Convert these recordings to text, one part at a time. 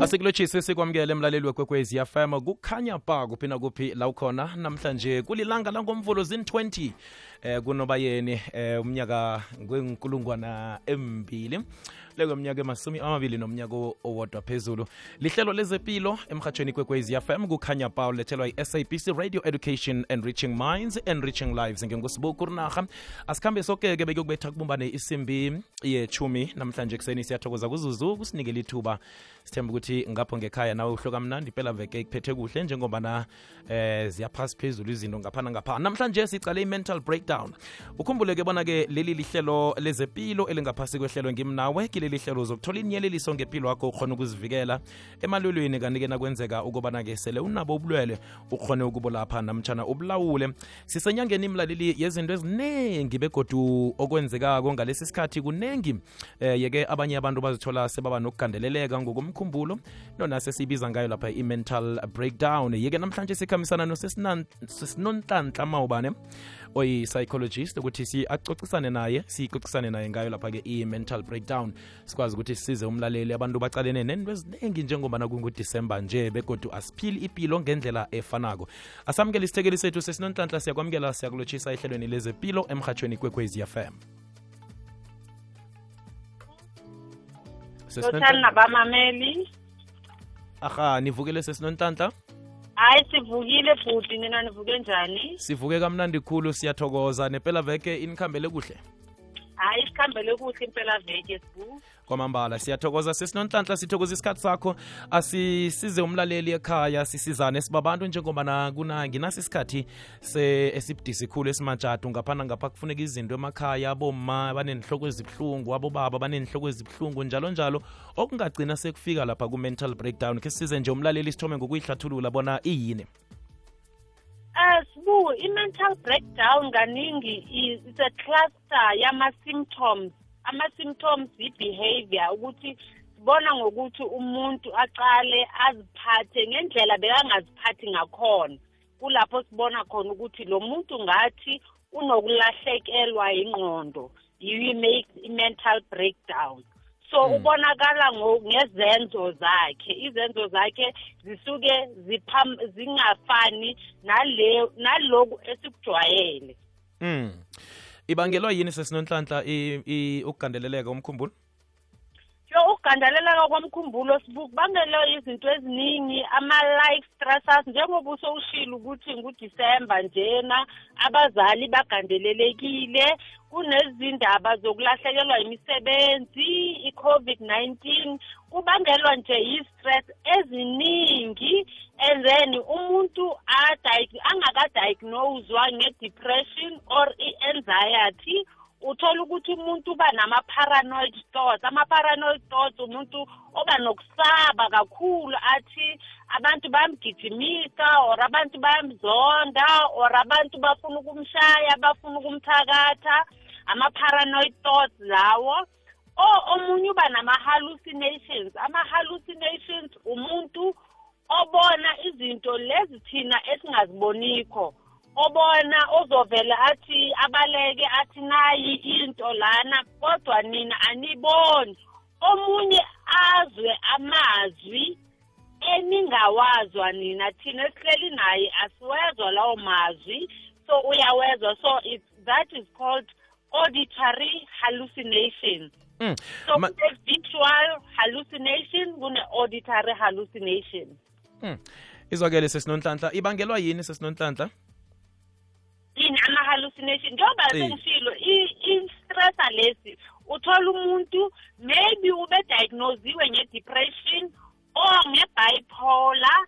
asikulotshise sikwamukele emlaleli wekwekwezi fm kukhanya ba kuphi nakuphi la ukhona namhlanje kulilanga langomvulo zin-20 eh kunobayeni eh umnyaka kwenkulungwana embili lekweminyaka emasumi amabili nomnyaka owodwa phezulu. Lihlelo lezepilo emhatshweni kwekwezi fm kukhanya pa ulethelwa i-sabc radio education enriching minds enriching lives. Ngengusibuku kurinaha asikhambe soke-ke bekuyokubetha kubumbane isimbi yechumi namhlanje kuseni siyathokoza kuzuzu kusinikela ithuba. Sithemba ukuthi ngapho ngekhaya nawe uhloka mnandi impela veke kuphethe kuhle njengobana eh ziyaphasi phezulu izinto ngaphana ngaphana namhlanje sicale i-mental breakdown. Ukhumbule-ke bona-ke leli lihlelo lezepilo elingaphasi kwehlelo ngimnawe kileli hlelo uzokuthola inyeleliso ngempilo wakho ukhona ukuzivikela. Emalwelweni kanti-ke nakwenzeka ukubana-ke sele unabo ubulwele ukhone ukubulapha namtshana ubulawule. Sisenyangeni imlaleli yezinto eziningi begodu okwenzekako ngalesi sikhathi kuningi eh yeke abanye abantu bazithola sebaba nokugandeleleka ngokomkhumbulo. Nona sesiyibiza ngayo lapha i-mental breakdown. Yeke namhlanje sikhambisana nosesinonhlanhla mawubane oyi-psychologist ukuthi si acocisane naye siyicocisane naye ngayo lapha-ke i-mental breakdown sikwazi ukuthi sisize umlaleli abantu bacalene nento eziningi njengoba kungudisemba nje begodu asiphili ipilo ngendlela efanako. Asamukela isithekeli sethu sesinonhlanhla siyakwamukela siyakulotshisa ehlelweni lezepilo emhatshweni kwekwezi fm nabamameli. Aha nivukile sesinonhlanhla hayi sivukile bhuti nina nivuke njani? Sivuke kamnandi khulu siyathokoza nepela veke inikhambele kuhle hayi sikhambele kuhle impela veke sibu. Kwamambala siyathokoza. Sesinonhlanhla sithokoza isikhathi sakho. Asisize umlaleli ekhaya sisizane sibabantu njengobana kuna nginasi isikhathi esibudisi khulu esimajadu. Ngaphana ngapha kufuneka izinto emakhaya aboma banenhloko ezibuhlungu abobaba banenhloko ezibuhlungu njalo njalo okungagcina sekufika lapha ku-mental breakdown ke sisize nje umlaleli sithome ngokuyihlathulula bona iyini Uh, sibu i-mental breakdown kaningi is a cluster yama-symptoms ama-symptoms i-behavior ukuthi sibona ngokuthi umuntu aqale aziphathe ngendlela bekangaziphathi ngakhona. Kulapho sibona khona ukuthi lo muntu ngathi unokulahlekelwa ingqondo you-make i-mental breakdown. So mm. ubonakala ngezenzo zakhe. Izenzo zakhe zisuke zipham zingafani nale naloku esikujwayele. Mm. Ibangelwa yini sesinonhlanhla ukugandeleleka umkhumbulo yo ukugandeleleka komkhumbulo kubangelwa izinto eziningi ama-life stressors njengoba usowushile ukuthi ngudisemba njena abazali bagandelelekile kunezindaba zokulahlekelwa imisebenzi i-covid-19 kubangelwa nje yi-stress eziningi and then umuntu angakadiagnoswa nge-depression or i-anxiety uthola ukuthi umuntu uba nama-paranoid thoughts. Ama-paranoid thoughts umuntu oba nokusaba kakhulu athi abantu bayamgijimisa or abantu bayamzonda or abantu bafuna ukumshaya bafuna ukumthakatha. Ama-paranoid thoughts lawo. O omunye uba nama-hallucinations. Ama-hallucinations umuntu obona izinto lezi thina esingaziboniko obona ozovela athi abaleke athi nayi into lana kodwa nina aniboni. Omunye azwe amazwi eningawazwa nina thina esihleli naye asiwezwa lawo mazwi so uyawezwa. So it, that is called auditory hallucination. Mm. so Ma- kune-visual hallucination kune-auditory hallucination. Mm. izwakele sesinonhlanhla ibangelwa yini sesinonhlanhla? Yini ama-hallucination? Njengoba sengishilo i-stressa lesi uthola umuntu maybe ube diagnosiwe nge-depression or nge-bipolar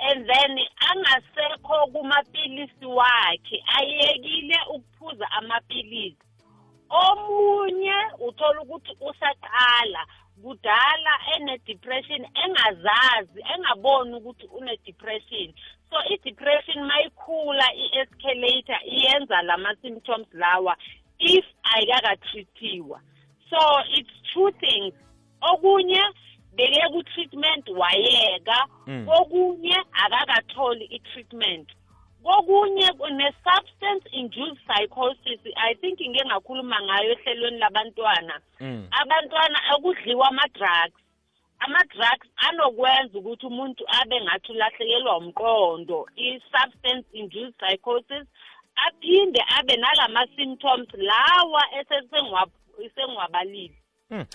and then angasekho kumapilisi wakhe ayekile ukuphuza amapilisi. Omunye uthola ukuthi usaqala kudala ene-depression engazazi engaboni ukuthi une-depression. So i-depression mayikhula i-escalator iyenza lama-symptoms lawa if ayikakatreatiwa so it's two things. Okunye beke ku-treatment wayeka. Mm. kokunye akakatholi i-treatment. Kokunye ne-substance induced psychosis i think ngike ngakhuluma ngayo ehlelweni labantwana. Mm. abantwana okudliwa ama-drugs ama-drugs anokwenza ukuthi umuntu abe ngathi ulahlekelwa umqondo i-substance induced psychosis aphinde abe nalama-symptoms lawa esengiwabalile Hmm.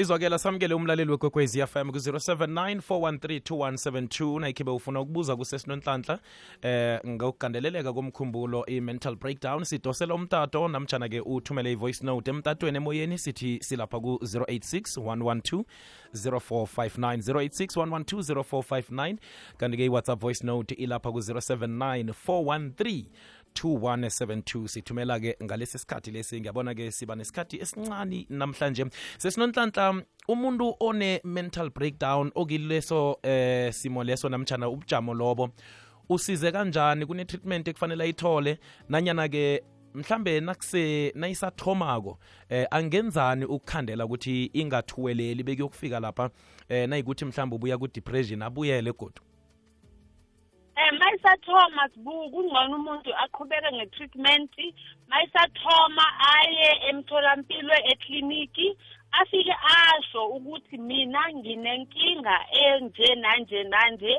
Izwakela samukele umlaleli wekwekwezi fm ku-079 413 nayikhibe ufuna ukubuza kusesinonhlanhla eh ngokugandeleleka komkhumbulo i-mental breakdown sidosela umtato. Namjana-ke uthumele i-voice note emtatweni emoyeni sithi silapha ku-086 112 0459 086 112 0459 kanti-ke i-whatsapp voice note ilapha ku-079 413 2172 sithumela-ke ngalesi sikhathi lesi ngiyabona-ke siba nesikhathi esincane namhlanje. Sesinonhlanhla umuntu one-mental breakdown okileso eh simo leso namtshana ubujamo lobo usize kanjani kune-treatment ekufanele ayithole? Nanyana-ke mhlambe nakuse nayisathomako eh angenzani ukukhandela ukuthi ingathuweleli bekuyokufika lapha eh nayikuthi mhlambe ubuya ku-depression abuyele godu um mayisathoma sibuku kungcono umuntu aqhubeke nge-treatment mayisathoma aye emtholampilo ekliniki afike asho ukuthi mina nginenkinga enje nanje nanje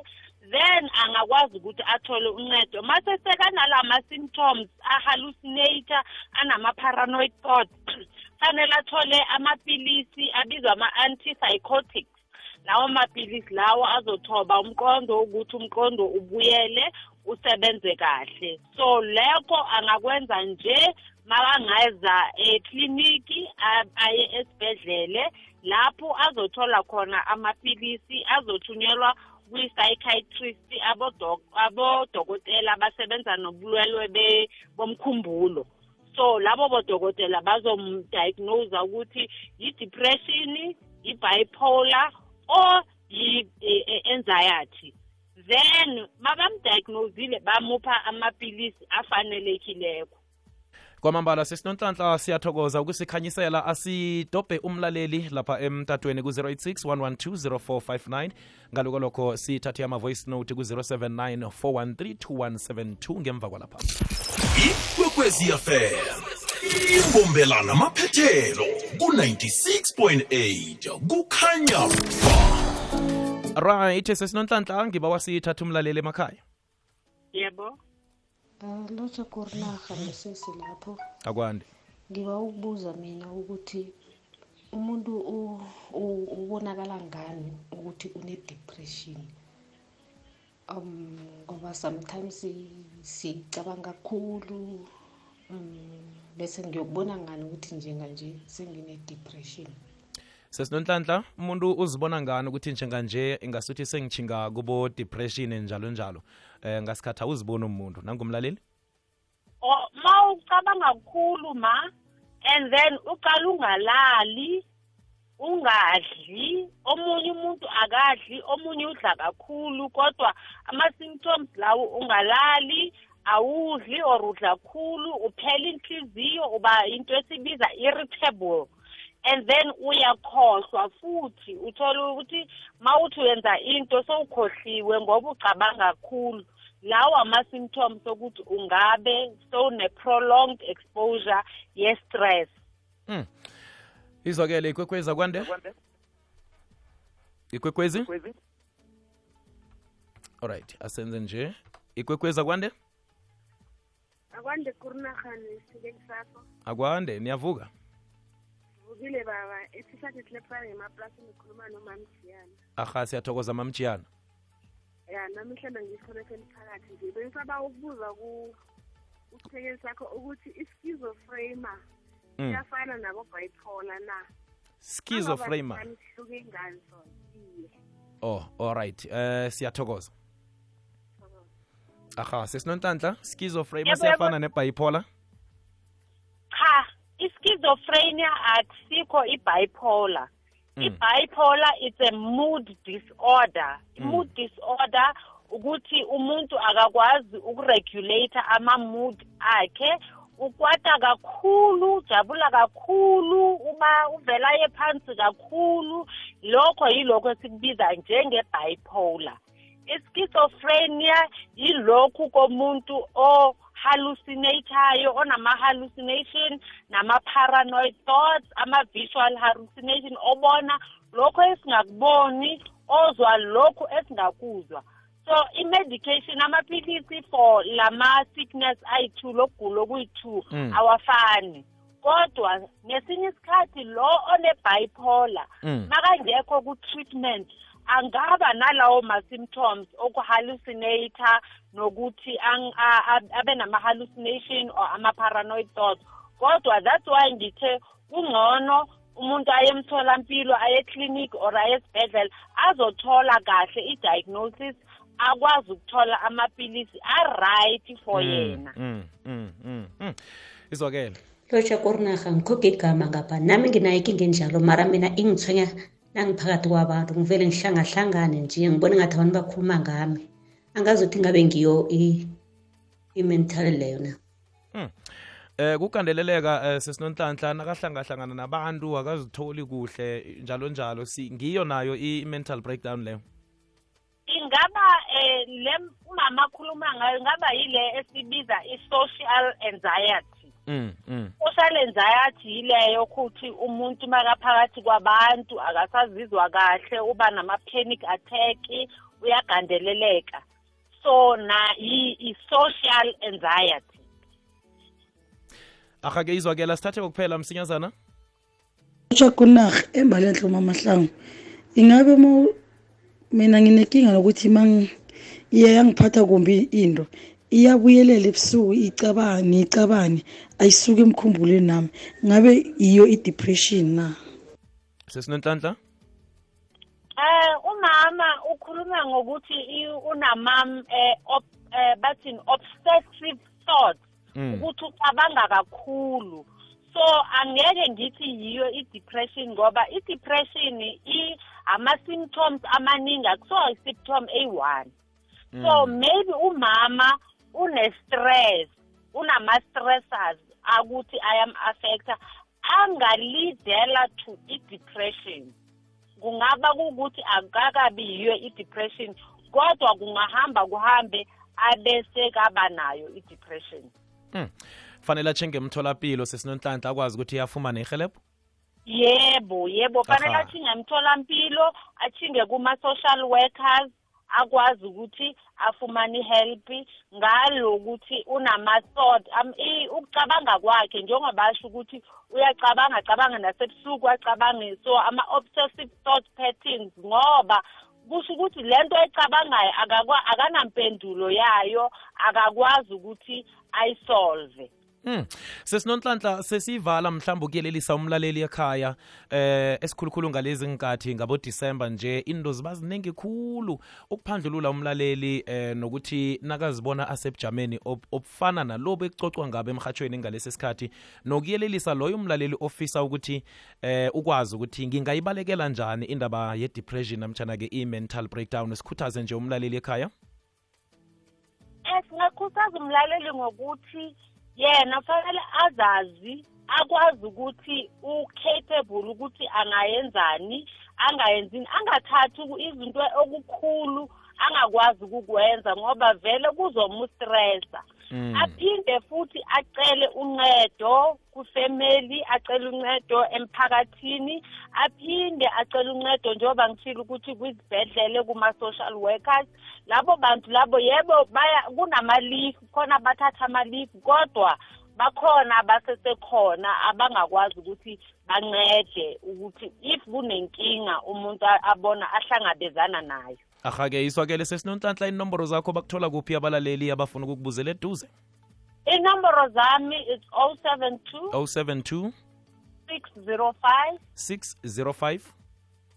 then angakwazi ukuthi athole uncedo. Mase sekanalama-symptoms ahallucinate anama-paranoid thoughts fanele athole amapilisi abizwa ama-antipsychotics. Lawo maphilisi lawo azothoba umqondo ukuthi umqondo ubuyele usebenze kahle. So lekho angakwenza nje makangeza ekliniki aye esibhedlele lapho azothola khona amaphilisi azothunyelwa kwi-psychiatrist abodokotela abasebenza nobulwelwe bomkhumbulo. So labo bodokotela bazomdiagnose ukuthi yi-depression yi-bipolar or yi-anxiety then mabamdiagnosile bamupha amapilisi afanelekileko. Kwamambala sesinonhlanhla siyathokoza ukusikhanyisela. Asidobhe umlaleli lapha emtatweni ku-086 112 0459 ngaloko lokho sithathe ama-voice note ku-079 413 2172 ngemva kwalapha. Ikwekwezi fm imbombelana maphethelo ku-96.8 kukhanya ba right sesinonhlanhla ngiba wasithatha umlaleli emakhaya. Yebo. Uh, lotsha kurinaha nesesi lapho. Akwande. Ngiba ukubuza mina ukuthi umuntu ubonakala ngani ukuthi une-depression um ngoba sometimes sicabanga kakhulu um bese ngiyokubona ngani ukuthi njenganje sengine-depression sesinonhlanhla umuntu uzibona ngani ukuthi njenganje ingasuthi sengitshinga kubo depression njalo njalo? Eh ngasikhathi awuziboni umuntu nangumlaleli? O- ma ucabanga kakhulu ma and then uqala ungalali ungadli omunye umuntu akadli omunye udla kakhulu kodwa ama-symptoms lawo ungalali awudli or udla kakhulu uphela inhliziyo uba into esibiza irritable. And then uyakhohlwa futhi uthola ukuthi mawuthi wenza into sowukhohliwe ngoba ucabanga kakhulu. Lawo ama-symptoms okuthi ungabe sowune-prolonged exposure ye-stress. Mm. izwakele ikwekwezi akwande ikwekwezi? Alright asenze nje. Ikwekwezi akwande? Akwande kurunagane sike sapho akwande niyavuka vile baba isikhathi silefana ngemaplasini ngikhuluma nomama mjiyana aha siyathokoza mama mjiyana ya namhlanje ngikhonekhe emphakathi nje. Bengisaba ukubuza ku kusisekeli sakho ukuthi i-schizofrema mm. iyafana nabo bipolar na schizofrema ihluke ngani oh all right. Eh uh, siyathokoza aha sesinonhlanhla schizofrema siyafana nebipolar? Ha i-schizophrenia akusikho i-bipolar. Mm. i-bipolar it's a mood disorder. I-mood disorder ukuthi umuntu akakwazi ukuregulate ama-mood akhe ukwata kakhulu ujabula kakhulu uma uvela aye phansi kakhulu. Lokho yilokho esikubiza njenge-bipolar. I-schizophrenia yilokhu komuntu o-hallucinatayo onama-hallucination nama-paranoid thoughts ama-visual hallucination obona lokho esingakuboni ozwa lokho esingakuzwa so i-medication amaphilisi for lama sickness ayi-two lokugula okuyi-two Mm. awafani kodwa ngesinye isikhathi lo one-bipolar Mm. makangekho ku-treatment angaba nalawo ma-symptoms okuhallucinator nokuthi ang- a- a- abe nama-hallucination or ama-paranoid thoughts. Kodwa that's why ngithe kungcono umuntu aye emtholampilo aye eklinikhi or aye esibhedlela azothola kahle i-diagnosis akwazi ukuthola amapilisi a-right for yena. mm, mm, mm, mm. izwakele. Lotsha korinaga ngikhoga igama ngapha. Nami nginayo inkinga enjalo mara mina ingithwenya nangiphakathi kwabantu ngivele ngihlangahlangane nje ngibone ngathi abantu bakhuluma ngami. Angazi ukuthi ngabe ngiyo i- i-mental leyo na eh kukandeleleka eh, sesinonhlanhla nakahlangahlangana nabantu akazitholi kuhle njalo njalo. Si ngiyo nayo i-mental breakdown leyo. Ingaba eh le umama akhuluma ngayo ingaba yile esibiza i-social anxiety. Mm, mm. social anxiety yileyo ukuthi umuntu makaphakathi kwabantu akasazizwa kahle uba nama-panic attack uyagandeleleka. So na yi- i-social anxiety. Ahake izwakela sithathe kokuphela msinyazana. Lotsha kunarha embalenhle umamahlangu ingabe mo mina nginenkinga nokuthi mang iye yangiphatha kumbi into? Iyabuyelela ebusuku icabane icabane. Ayisuke emkhumbulweni nami. Ngabe iyo i-depression na? Sesinonhlanhla eh umama ukhuluma ngokuthi i- unamam eh eh bathini obsessive thoughts Mm. ukuthi ucabanga kakhulu. So angeke ngithi yiyo i-depression ngoba i-depression i ama-symptoms amaningi akusiwo i-symptom eyi-one. So maybe umama une-stress unama-stressors akuthi ayam-affecta angalidela to i-depression kungaba kukuthi akakabi yiyo i-depression kodwa kungahamba kuhambe abese kaba nayo i-depression mm. fanele atshenge emtholapilo sesinonhlanhla akwazi ukuthi afumane ihelebho yebo yebo fanele Aha. athinge emtholampilo athinge kuma-social workers akwazi ukuthi afumane i-help ngalokuthi unama-thought am- i- ukucabanga kwakhe njengoba basho ukuthi uyacabanga acabanga nasebusuku acabange so ama-obsessive thought patterns ngoba kusho ukuthi lento ecabangayo akakwa- akanampendulo yayo akakwazi ukuthi ayisolve. Mm. Sesinonhlanhla sesivala mhlawumbe ukuyelelisa umlaleli ekhaya eh esikhulukhulu ngalezi nkathi ngabo December nje into ziba ziningi khulu ukuphandlulula umlaleli eh nokuthi nakazibona asebujameni ob- obufana nalobo ekucocwa ngabe emhathweni ngalesi sikhathi nokuyelelisa loyo umlaleli ofisa ukuthi eh ukwazi ukuthi ngingayibalekela njani indaba ye depression namtjana ke i mental breakdown sikhuthaze nje umlaleli ekhaya Eh singakhuthaza umlaleli ngokuthi yena fanele azazi akwazi ukuthi u-capable ukuthi angayenzani angayenzini angathathi uku- izinto okukhulu angakwazi ukukwenza ngoba vele kuzomustressa Mm. Aphinde futhi acele uncedo kufamily acele uncedo emphakathini. Aphinde acele uncedo njengoba ngishilo ukuthi kwizibhedlele kuma-social workers. Labo bantu labo yebo baya kunama-leave khona bathatha ama-leave kodwa bakhona abasesekhona abangakwazi ukuthi bancede ukuthi if kunenkinga umuntu a- abona ahlangabezana nayo. Ahake iswakele sesinonhlanhla inomboro zakho bakuthola kuphi abalaleli abafuna ukukubuzela eduze? Inomboro zami is 072 072 605 605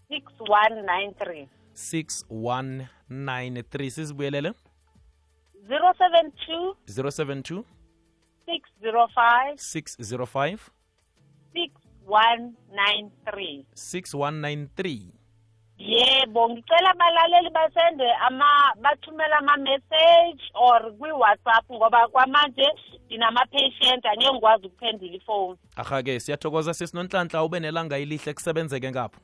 6193 6193 sizibuyelele? 072 072 605 605 6193 6193 yebo ngicela abalaleli basende ama bathumela ama-message or kwi-whatsapp ngoba kwamanje ndinama-patient angeke ngikwazi ukuphendula ifoni ahake siyathokoza sesinonhlanhla ube nelanga elihle kusebenzeke ngapho.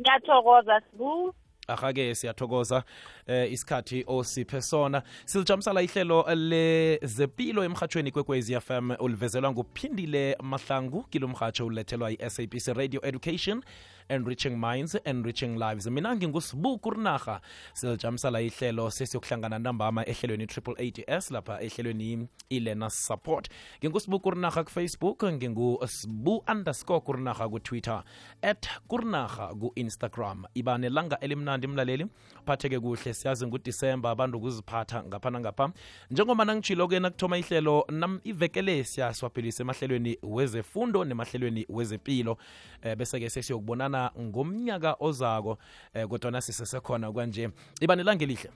Ngiyathokoza sibu. Aha-ke siyathokoza eh, isikhathi osiphe sona. Silijamisala ihlelo lezempilo emhatshweni kwekwez fm ulivezelwa nguphindile mahlangu kilo mhatsho ulethelwa i-sabc radio education enriching minds enriching lives. Mina ngingusibuku rinarha silijamisala ihlelo sesiyokuhlangana ntambama ehlelweni triple ads lapha ehlelweni ilena support. Ngingusibu kurinarha kufacebook ngingusibu underscore kurinarha kutwitter at kurinarha ku-instagram. Iba nelanga elimnandi mlaleli. Phatheke kuhle siyazi ngudisemba abantu ukuziphatha ngapha nangapha. Njengoba nangitshilo-ke nakuthoma ihlelo nam ivekele siyaswaphilisa emahlelweni wezefundo nemahlelweni wezepilo. E, bese-ke sesiyokubonana ngomnyaka ozako um kodwana sisesekhona kwanje. Iba nelanga elihle